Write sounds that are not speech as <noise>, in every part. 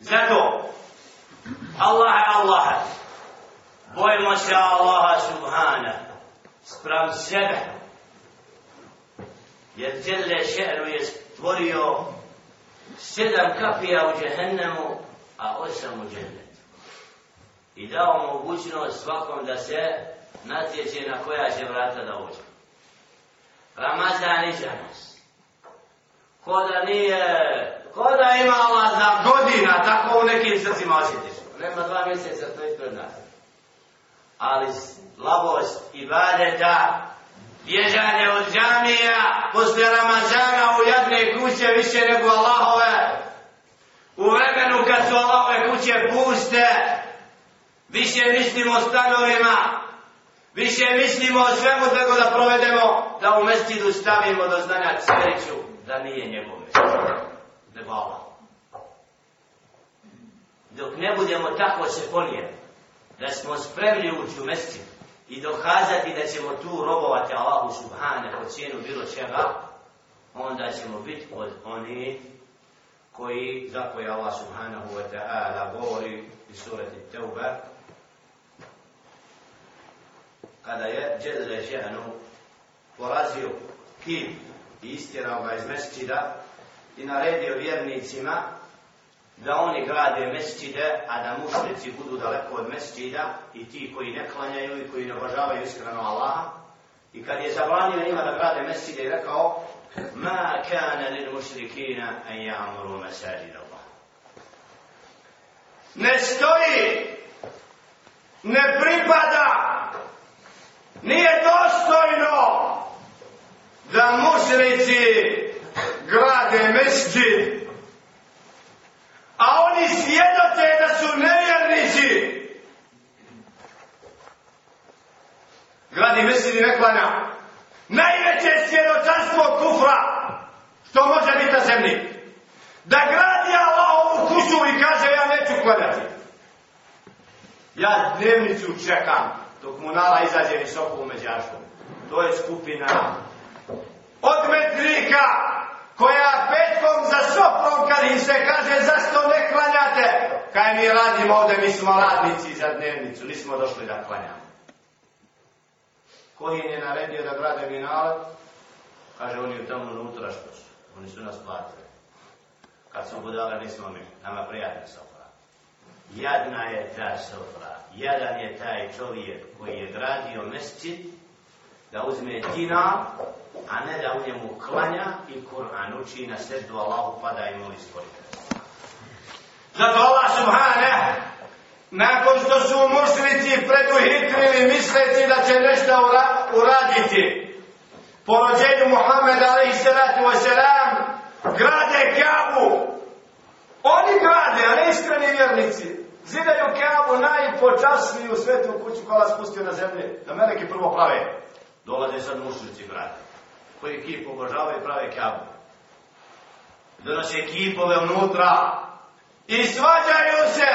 Zato, Allah je Allah. Bojimo se Allaha subhana sprem sebe. Jer Đele še'nu je stvorio sedam kapija u džehennemu, a osam u džennetu. I dao mogućnost svakom da se natječe na koja će vrata da uđe. Ramazan iza nas. Ko da nije, ko da ima Allah za godina, tako u nekim srcima osjetiš. Nema dva mjeseca, to je ispred nas. Ali slabost i badeta, bježanje od džamija, posle Ramazana u jedne kuće više nego Allahove, u vremenu kad su Allahove kuće puste, više mislimo o stanovima, više mislimo o svemu tako da provedemo, da u mestidu stavimo do znanja sreću, da nije njegov mestid, nego Allah. Dok ne budemo tako se ponijeli, da smo spremni ući u mestid i dokazati da ćemo tu robovati Allahu subhane po cijenu bilo čega, onda ćemo biti od oni koji, za koje Allah subhanahu wa ta'ala govori u surati Teuba, kada je Đele Žehanu porazio kim i istirao ga iz mesčida i naredio vjernicima da oni grade mesčide, a da mušnici budu daleko od mesčida i ti koji ne klanjaju i koji ne obožavaju iskreno Allaha. I kad je zabranio njima da grade mesčide i rekao Ma kana lil mušrikina an amuru masajid Allah. Ne stoji, ne pripada Nije dostojno da mušrici grade mesđid, a oni svjedote da su nevjernici. Gradi mesđid i neklanja. Najveće svjedočanstvo kufra što može biti na zemlji. Da gradi Allahovu kuću i kaže ja neću klanjati. Ja dnevnicu čekam dok mu nala izađe visoko u međašku. To je skupina od medrika koja petkom za soprom kad im se kaže zašto ne klanjate. Kaj mi radimo ovde, mi smo radnici za dnevnicu, nismo došli da klanjamo. Koji je naredio da grade minale? Kaže, oni u tamo unutra što su. Oni su nas platili. Kad smo budale, nismo mi. Nama prijatni sopra. Jadna je ta sopra jadan je taj čovjek koji je gradio mesčit da uzme dina, a ne da u njemu klanja i Kur'an uči na seždu Allahu pada i moli iskorite. Zato Allah subhane, nakon što su mušnici preduhitrili misleći da će nešto uraditi, po rođenju Muhammed alaihi salatu wasalam, grade Kabu. Oni grade, a ne iskreni vjernici zidaju Keabu najpočasniju svetu kuću koja spustio na zemlje, da meleki prvo prave. Dolaze sad mušnici, brate, koji kip obožavaju i prave kjabu. Donose kipove unutra i svađaju se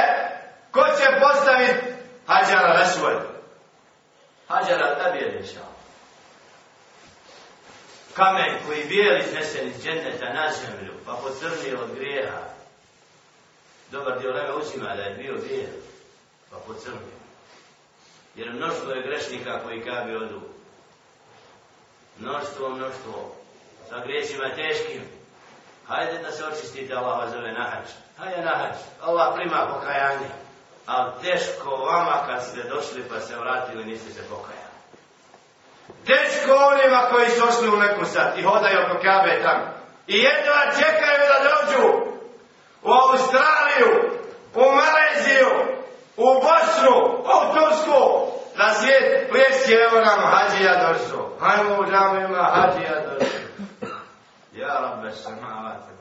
ko će postaviti hađara Vesvoj. Hađara da bi je dešao. Kamen koji bijeli iznesen iz dženneta na zemlju, pa pocrnio od grijeha, dobar dio leme uzima da je bio bijel, pa pocrnio. Jer mnoštvo je grešnika koji kabe odu. Mnoštvo, mnoštvo. Sa griješima teškim. Hajde da se očistite, Allah vas zove nahač. Hajde nahač. Allah prima pokajanje. Ali teško vama kad ste došli pa se vratili, niste se pokajali. Teško onima koji su ošli u neku sad i hodaju oko kabe tamo. I jedva čekaju da dođu u Australiju, u Maleziju, u Bosnu, u Tursku, na svijet pljeski, evo nam hađija došao. Hajmo u džamima, hađija došao. Ja, rabbe, se malate.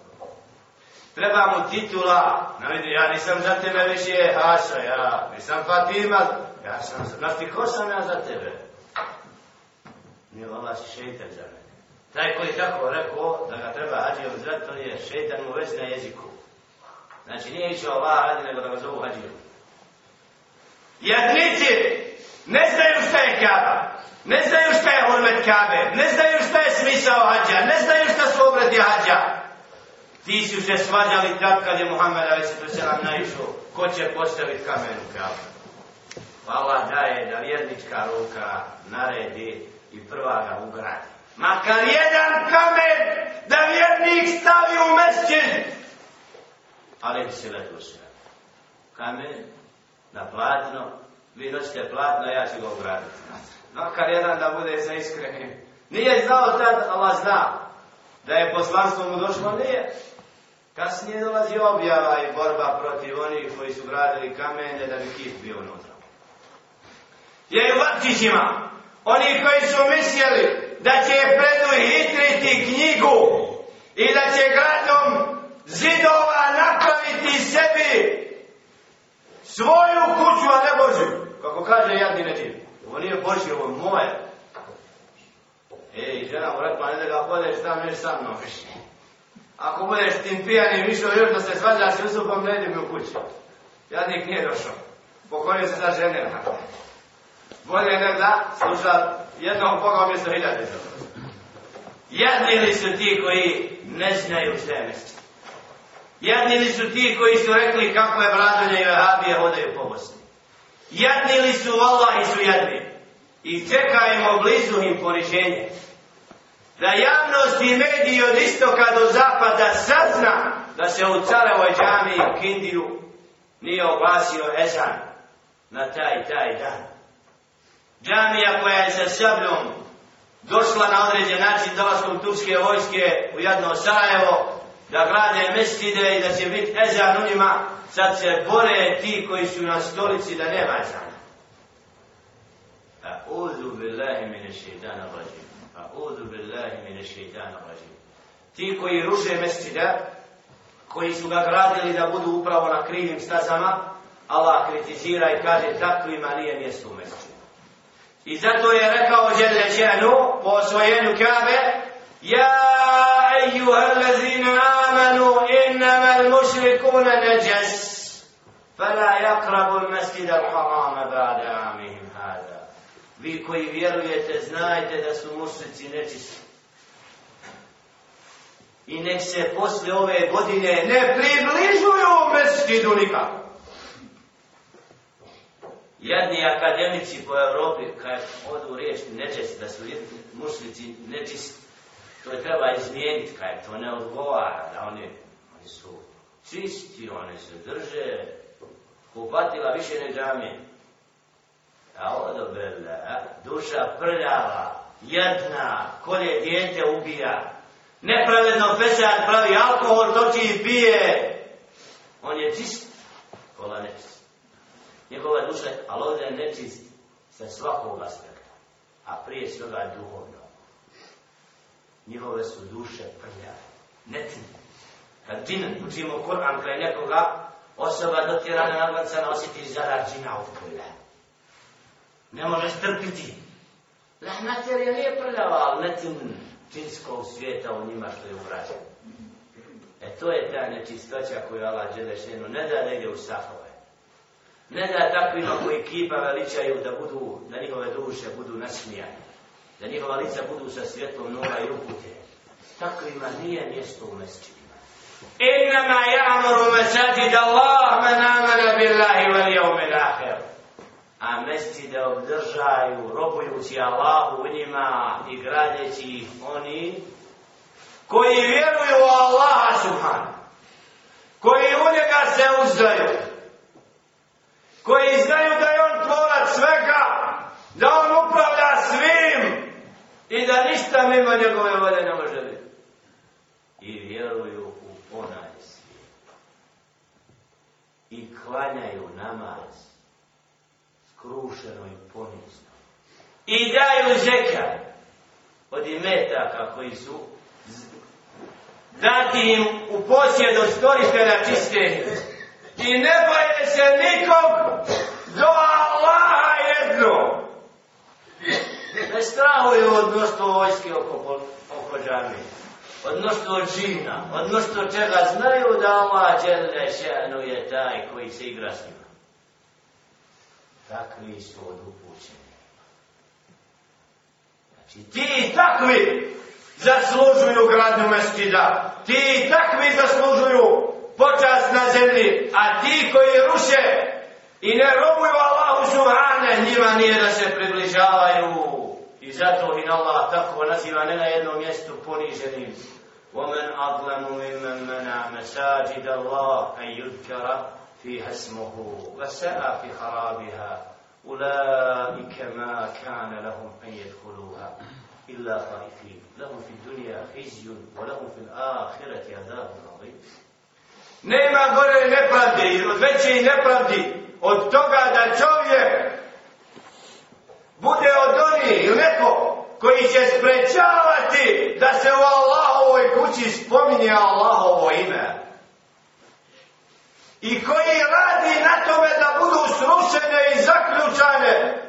Treba mu titula, Na vidi, ja nisam za tebe više Haša, ja nisam Fatima, ja sam, znaš ti ko sam ja za tebe? Nije vala si šeitan za mene. Taj koji tako rekao da ga treba hađijom zrat, to je šeitan mu već na jeziku. Znači nije išao Allah radi nego da ga zovu hađiju. Jednici, ne znaju šta je Kaaba. Ne znaju šta je hurmet Kaabe. Ne znaju šta je smisao hađa. Ne znaju šta su obredi hađa. Ti su se svađali tad kad je Muhammed a.s. naišao, ko će postaviti kamen u kabu. Allah daje da vjernička ruka naredi i prva ga ugradi. Makar jedan kamen da vjernik stavi u mesčin. Ali se letu sve. Kamen na platno, vi doćete platno, ja ću ga obraditi. Makar jedan da bude za iskrenim. Nije znao tad, Allah zna, da je poslanstvo mu došlo, nije. Kasnije dolazi objava i borba protiv onih koji su gradili kamene da bi kip bio unutra. Je u vrtićima, oni koji su mislili da će preduhitriti knjigu i da će gradom zidova napraviti sebi svoju kuću, a ne Božju. Kako kaže jadni neđim. Ovo nije Božje, ovo je moje. Ej, žena mu rekla, pa ne da ga hodeš tam, neš sa mnom više. Ako budeš tim pijanim išao još da se svađaš s Jusufom, ne idi mi u kući. Jadnik nije došao. Pokorio se za žene. Bolje ne da sluša jednog Boga umjesto hiljade Jadni li su ti koji ne znaju šta je mjesto? Jadni li su ti koji su rekli kako je vladanje i vehabije hodaju po Bosni? Jadni li su Allah su jadni? I čekajmo blizu im poniženje da javnost i mediji od istoka do zapada sazna da se u carovoj džami u Kindiju nije oglasio Ezan na taj taj dan. Džamija koja je sa sabljom došla na određen način dolaskom turske vojske u jedno Sarajevo da grade mestide i da će biti Ezan u njima, sad se bore ti koji su na stolici da nema Ezana. A'udhu billahi mine šeitana rajim. A'udhu billahi mine šeitana rajim. Ti koji ruže mestida, koji su ga gradili da budu upravo na krivim stazama, Allah kritizira i kaže takvima nije mjesto u mestidu. I zato je rekao Đele Čenu po osvojenju Kabe, Ja ejuha allazina آمنوا إنما المشركون نجس najas, fala المسجد al-masjid al-harama hada. Vi koji vjerujete, znajte da su mušnici nečisti. I nek se posle ove godine ne približuju mesjidu nikako. Jedni akademici po Evropi, kad odu riječ nečesti, da su mušnici nečisti, to je treba izmijeniti, kaj to ne odgovara, da oni, oni su čisti, oni se drže, kupatila više ne džamije. A ovo bela, duša prljava, jedna, kolje djete ubija, nepravedno pesar pravi alkohol, toči i pije. On je čist, kola nečist. Njegova duša, ali ovdje je nečist sa svakog aspekta, a prije svega je duhovno. Njihove su duše prljave, netine. Kad džin učimo Kur'an kraj nekoga, osoba dotjerana na glancana osjeti zarad džina od prljave ne može strpiti. Lahnaterija nije prljava, ali netim džinskog svijeta u njima što je uvraženo. E to je ta nečistoća koju Allah Đelešenu ne da negdje u safove. Ne da takvima koji kipa veličaju da budu, da njihove duše budu nasmijane. Da njihova lica budu sa svjetlom nora i upute. Takvima nije mjesto u mesčinima. Innama ja'muru masajid Allah man amana billahi wal yawmil akhir a mesčide obdržaju, robujući Allahu u njima i gradeći ih oni koji vjeruju u Allaha subhanu, koji u njega se uzdaju, koji znaju da je on tvorac svega, da on upravlja svim i da ništa mimo njegove volje ne može biti. I vjeruju u onaj svijet. I klanjaju namaz skrušeno i ponizno. I daju zeka od imetaka koji su dati im u posjedu od stvoritelja čiste i ne boje se nikog do Allaha. Dakle, ne strahuju od mnoštvo vojske oko, oko džami, od mnoštvo džina, od mnoštvo čega znaju da Allah je taj koji se igra s njima takvi su od upućeni. Znači, ti takvi zaslužuju gradnu meskida. Ti takvi zaslužuju počast na zemlji, a ti koji ruše i ne robuju Allahu subhane, njima nije da se približavaju. I zato in Allah tako naziva ne na jednom mjestu poniženim. ومن أظلم ممن منع مساجد الله أن يذكر فيها اسمه وسعى في خرابها. أولئك ما كان لهم أن يدخلوها إلا خائفين. لهم في الدنيا خزي ولهم في الآخرة عذاب عظيم. Nema gore nepravde i od veće nepravdi od toga sprečavati da se u Allahovoj kući spominje Allahovo ime. I koji radi na tome da budu srušene i zaključane.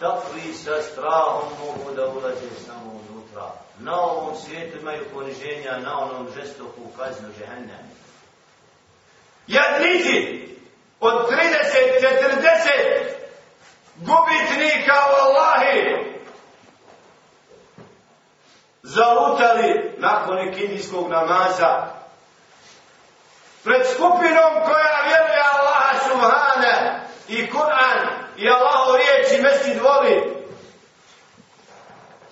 Takvi sa strahom mogu da ulaze samo unutra. Na ovom svijetu imaju poniženja, na onom žestoku kaznu žehennem. Jadnici od 30-40 gubitnika u Allahi zalutali nakon ikindijskog namaza. Pred skupinom koja vjeruje Allaha Subhane i Kur'an i Allaho riječi mesti dvoli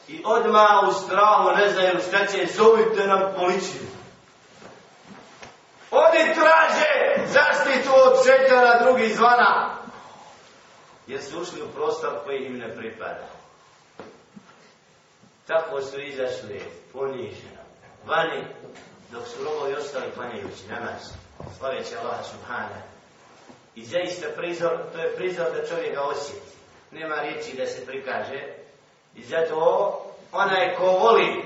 i odma u strahu ne znaju šta će zovite nam policiju. Oni traže zaštitu od šetara drugih zvana. Jer su ušli u prostor koji im ne pripada. Tako su izašli poniženo, vani, dok su robovi ostali klanjajući namaz, slaveći Allaha Subhana. I zaista prizor, to je prizor da čovjeka osjeti. Nema riječi da se prikaže. I zato onaj ko voli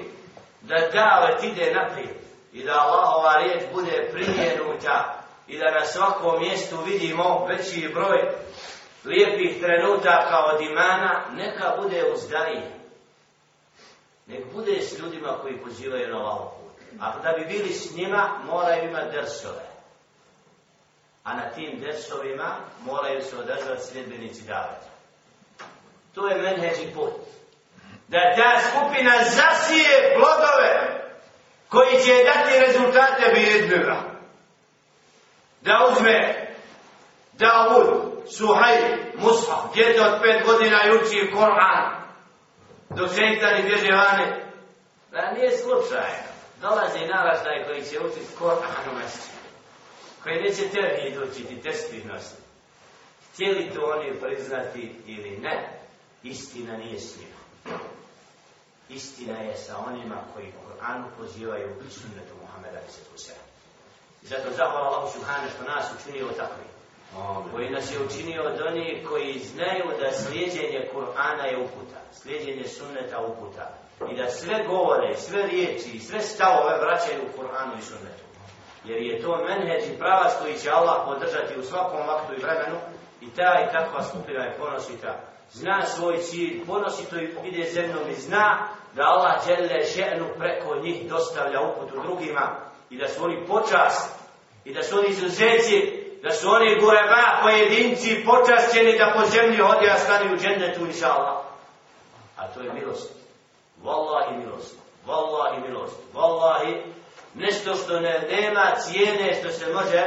da davet ide naprijed i da Allahova riječ bude primjenuta i da na svakom mjestu vidimo veći broj lijepih trenutaka od imana, neka bude uzdaji. Nek bude s ljudima koji pozivaju na ovaj put. A da bi bili s njima, moraju imati dersove. A na tim dersovima moraju se odazvati sljedbenici davati. To je menheđi put. Da ta skupina zasije plodove koji će dati rezultate bi. Da uzme Davud, Suhaj, Musa, djete od pet godina i uči Koran, dok šeitani bježe vane. Da pa nije slučajno. Dolazi naraštaj koji će učiti Koran u mjesecu. Koji neće tevhid učiti, nositi. Htjeli to oni priznati ili ne, istina nije s njima. Istina je sa onima koji Koranu pozivaju u sunnetu Muhammeda i se Zato zahvala Allah Subhane što nas učinio takvim koji nas je učinio od onih koji znaju da slijedjenje Kur'ana je uputa, slijedjenje sunneta uputa i da sve govore, sve riječi i sve stavove vraćaju u Kur'anu i sunnetu. Jer je to menheđ i pravac koji će Allah podržati u svakom vaktu i vremenu i ta i takva skupina je ponosita. Zna svoj cilj, ponosito i ide zemljom i zna da Allah žele ženu preko njih dostavlja uputu drugima i da su oni počast i da su oni izuzeci da su oni gureba pojedinci počašćeni da po zemlji hodi a stani u džennetu inša Allah. A to je milost. Wallahi milost. Wallahi milost. Wallahi nešto što ne nema cijene što se može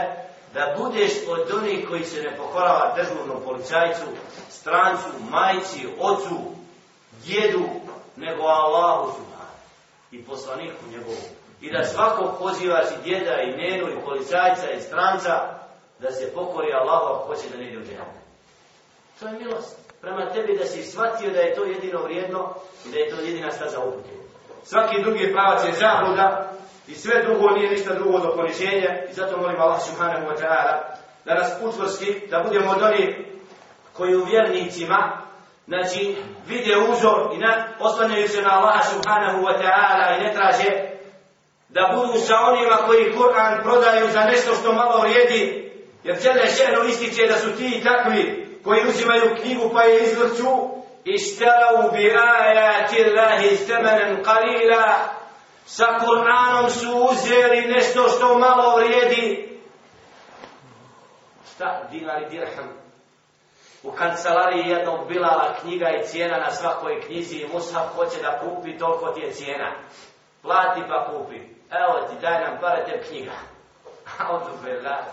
da budeš od onih koji se ne pokorava državnom policajcu, strancu, majci, ocu, djedu, nego Allahu subhanu i poslaniku njegovu. I da svakog pozivaš i djeda i nenu i policajca i stranca da se pokori Allahu ako hoće da ne ide u džene. To je milost. Prema tebi da si shvatio da je to jedino vrijedno i da je to jedina staza upute. Svaki drugi pravac je zabluda i sve drugo nije ništa drugo do poniženja i zato molim Allah subhanahu wa ta'ala da nas učvrsti, da budemo od onih koji u vjernicima znači vide uzor i na, oslanjaju se na Allah subhanahu wa ta'ala i ne traže da budu sa onima koji Kur'an prodaju za nešto što malo vrijedi Jer je šehno ističe da su ti takvi koji uzimaju knjigu pa je izvrću Ištaravu bi ajati Allahi zemenen qalila Sa Kur'anom su uzeli nešto što malo vrijedi Šta? Dinar i dirham u kancelariji jednog bilala knjiga i cijena na svakoj knjizi i Musaf hoće da kupi, toliko ti je cijena. Plati pa kupi. Evo ti, daj nam pare te knjiga. <laughs> Auto bela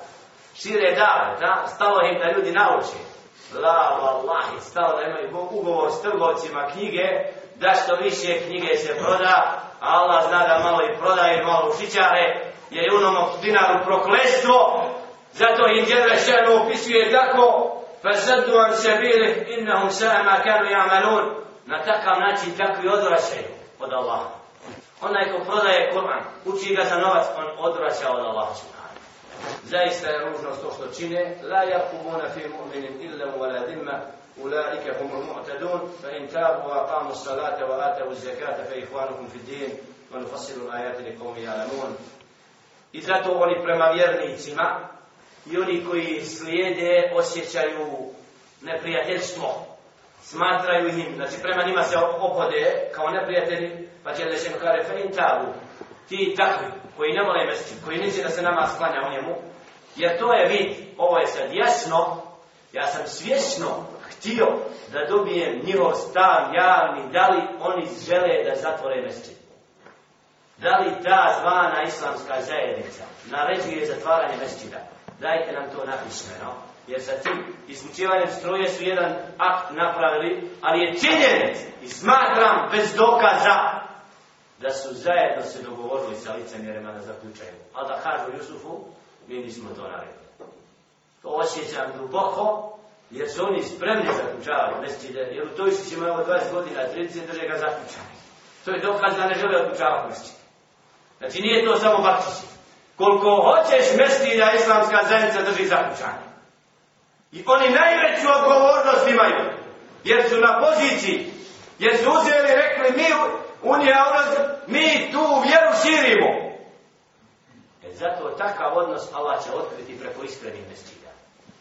šire dave, da, stalo im da ljudi nauče. La, vallahi, stalo da imaju ugovor s trgovcima knjige, da što više knjige se proda, Allah zna da malo i proda i malo ušićare, jer je u onom dinaru proklestvo, zato im djele šerno opisuje tako, فَسَدُّ عَنْ سَبِيلِهِ إِنَّهُمْ سَهَمَا كَرُوا يَعْمَلُونَ Na takav način takvi odvraćaju od Allaha. Onaj ko prodaje Kur'an, uči ga za novac, on odvraća od Allaha zaista je ružno to što čine, la yakumuna fi mu'minin illa wala dhimma, ulaika hum mu'tadun, fa in tabu wa qamu as-salata wa atu az-zakata fa ikhwanukum fi din wa nufassilu al-ayati liqawmin ya'lamun. I zato oni prema vjernicima i oni koji slijede osjećaju neprijateljstvo smatraju ih, znači prema njima se opode kao neprijatelji, pa će da se kare, fe in tabu, ti takvi koji ne vole mesti, koji neće da se nama sklanja u njemu, jer to je vid, ovo je sad jasno, ja sam svjesno htio da dobijem njihov stav javni, da li oni žele da zatvore mesti. Da li ta zvana islamska zajednica naređuje zatvaranje mestida? dajte nam to napismeno. Jer sa tim isključivanjem struje su jedan akt napravili, ali je činjenec i smatram bez dokaza da su zajedno se dogovorili sa licemjerima da zaključaju. A da kažu Jusufu, mi nismo to naredili. To osjećam duboko, jer su oni spremni zaključavali mesčide, jer u toj su ćemo evo 20 godina, 30 drže ga zaključani. To je dokaz da ne žele otključavati mesčide. Znači nije to samo bakčići koliko hoćeš mesti da islamska zajednica drži zaključanje. I oni najveću odgovornost imaju, jer su na poziciji, jer su uzeli i rekli, mi unija mi tu vjeru širimo. E zato takav odnos Allah će otkriti preko iskrenih mestida.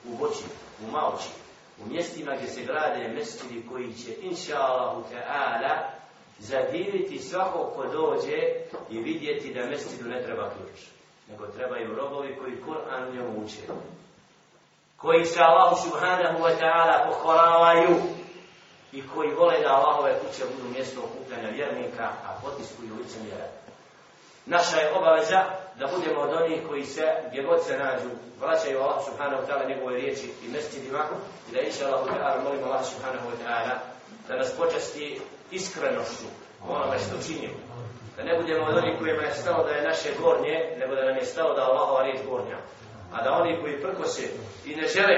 U Boči, u Maoči, u mjestima gdje se grade mestidi koji će, inša Allahu Teala, zadiviti svakog ko dođe i vidjeti da mestidu ne treba ključ nego trebaju robovi koji Kur'an ne uče. Koji se Allahu subhanahu wa ta'ala pokoravaju i koji vole da Allahove kuće budu mjesto okupljanja vjernika, a potiskuju lice mjera. Naša je obaveza da budemo od onih koji se, gdje god se nađu, vraćaju Allah subhanahu ta'ala njegove riječi i mescidima i da inša Allah ta'ala molimo Allah subhanahu wa ta'ala da nas počasti iskrenošću onome što činimo. Da ne budemo od onih kojima je stalo da je naše gornje, nego da nam je stalo da Allahova riječ gornja. A da oni koji prkose i ne žele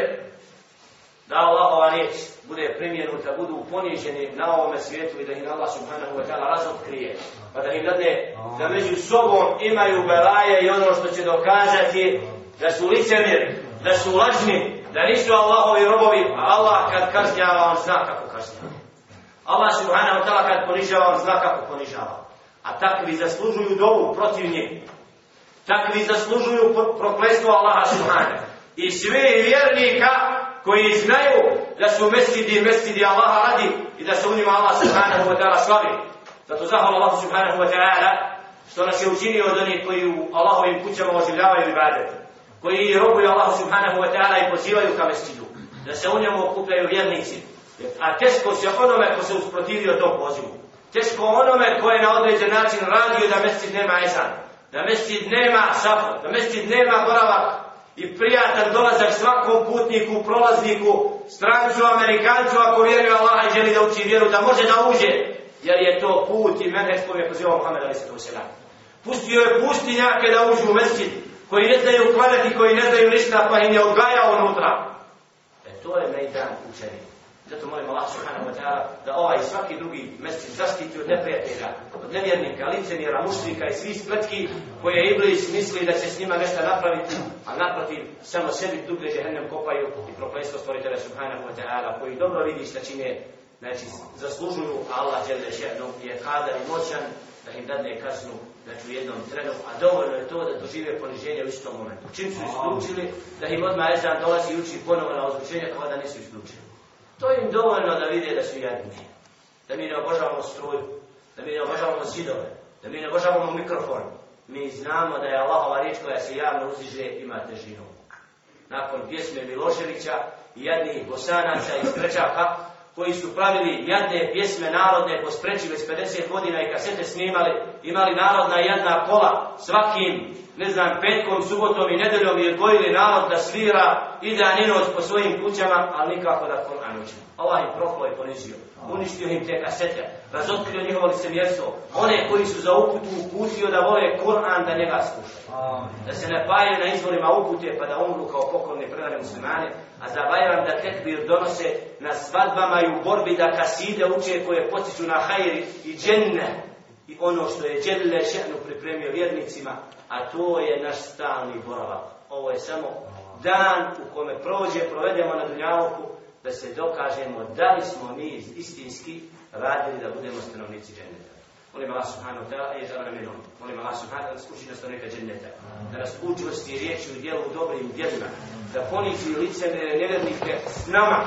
da Allahova riječ bude primjenuta, budu poniženi na ovome svijetu i da im Allah subhanahu wa ta'ala razotkrije. Pa da im dadne da među sobom imaju belaje i ono što će dokazati da su licemiri, da su lažni, da nisu Allahovi robovi, a Allah kad kažnjava, on zna kako kažnjava. Allah subhanahu wa ta'ala kad ponižava, on zna kako ponižava. A takvi zaslužuju dovu protiv njih. Takvi zaslužuju proklestvo Allaha Subhane. I svi vjernika koji znaju da su mesidi mesidi Allaha radi i da se u njima Allah Subhanahu wa ta'ala slavi. Zato zahvala Allah Subhanahu wa ta'ala što nas je učinio od onih koji u Allahovim kućama oživljavaju ibadet. Koji robuju Allah Subhanahu wa ta'ala i pozivaju ka mesidu. Da se u njemu okupljaju vjernici. A teško se onome ko se usprotivio tom pozivu teško onome koje na određen način radio da mesid nema esan, da mesid nema šafot, da mesid nema boravak i prijatan dolazak svakom putniku, prolazniku, strancu, amerikancu, ako vjeruje Allah i želi da uči vjeru, da može da uđe, jer je to put i menheđ koji je pozivao Muhammed Ali Sadu Selam. Pustio je pustinjake da uđu u mesecid, koji ne znaju kladati, koji ne znaju ništa, pa im je odgajao unutra. E to je mejdan učenika. Zato molim Allah subhanahu wa ta'ala da ovaj svaki drugi mjesec zaštiti od neprijatelja, od nevjernika, licemjera, mušnika i svih spletki koje Iblis misli da će s njima nešto napraviti, a naprotiv samo sebi dublje žehennem kopaju i proklestvo stvoritelja subhanahu wa ta'ala koji dobro vidi šta čine, znači zaslužuju Allah žele še'nu je kadar i moćan da im dadne kaznu znači u jednom trenu, a dovoljno je to da dožive poniženje u istom momentu. Čim su isključili, da im odmah Ezan dolazi i uči ponovo na ozvučenje kao da nisu isključili. To im dovoljno da vide da su jadni. Da mi ne obožavamo struju, da mi ne obožavamo zidove, da mi ne obožavamo mikrofon. Mi znamo da je Allahova riječ koja se javno uziže ima težinu. nakon pjesme Miloševića i jednih bosanaca iz Krčaka, koji su pravili jadne pjesme narodne po spreči već 50 godina i kasete snimali, imali narodna jedna kola svakim ne znam, petkom, subotom i nedeljom i odgojili narod da svira i da ninoć po svojim kućama, ali nikako da Koran učimo. Allah im proklo i ponizio. Uništio im te kasete, razotkrio njihovo licemjerstvo. One koji su za uputu uputio da vole Koran da njega slušaju. Da se ne pajaju na izvorima upute pa da umru kao pokolne prelane muslimane, a za Bajram da tekbir donose na svadbama i u borbi da kaside uče koje potiču na hajri i dženne. I ono što je Đelile Šehnu pripremio vjernicima, a to je naš stalni boravak. Ovo je samo dan u kome prođe, provedemo na Dunjavku, da se dokažemo da li smo mi istinski radili da budemo stanovnici dženeta. Molim Allah subhanahu wa ta'ala i žele minom. Molim Allah subhanahu wa ta'ala da skuši nas stanovnika dženeta. Da nas učvrsti riječi u dijelu dobrim djelima. Da ponizi lice nevernike s nama.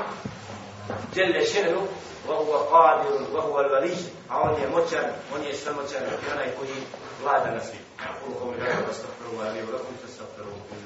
Đelle Šehnu wa huwa qadirun, wa huwa al-vali, a on je moćan, on je samoćan, i onaj koji vlada na svijetu. أقول قولي هذا واستغفر الله لي ولكم فاستغفروه إنه